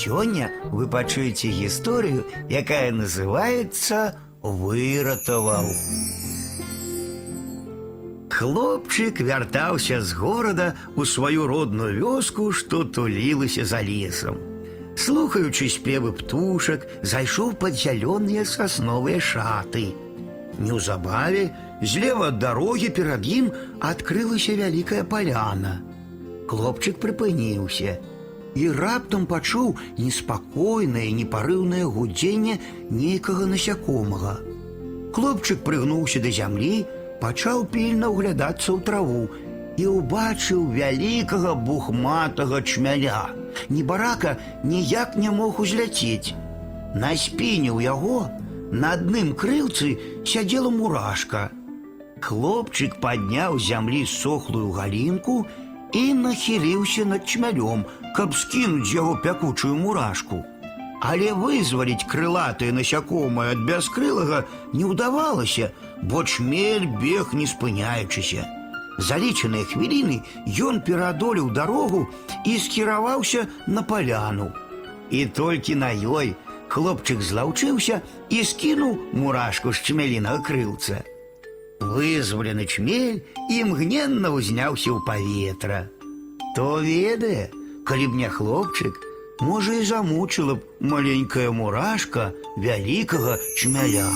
Сёння вы пачуеце гісторыю, якая называецца выратаваў. Хлопчык вяртаўся з горада ў сваю родную вёску, што тулілася за лесам. Слухаючы спевы птушак, зайшоў пад зялёныя сасновыя шаты. Неўзабаве злева ад дарогі перад ім адкрылася вялікая паляна. Хлопчык прыпыніўся і раптам пачуў неспакойнае, непарыўнае гудзенне нейкага насякомага. Хлопчык прыгнуўся да зямлі, пачаў пільна ўглядацца ў траву і ўбачыў вялікага бухматага чмяля. Небарака ніяк не мог узляцець. На спіне ў яго на адным крылцы сядзела мурашка. Хлопчык падняў з зямлі сохлую галінку і нахіліўся над чмялём, каб скінуць з яго пякучую мурашку. Але вызваліць крылатае насякомае ад бяскрылага не ўдавалася, бо чмель бег не спыняючыся. За лічаныя хвіліны ён пераадолеў дарогу і скіраваўся на паляну. І толькі на ёй хлопчык злаўчыўся і скінуў мурашку з чмялінага крылца. Вызвалены чмель імгненна ўзняўся ў паветра. То ведае, калі б не хлопчык, можа і замучыла б маленькая мурашка вялікага чмяля.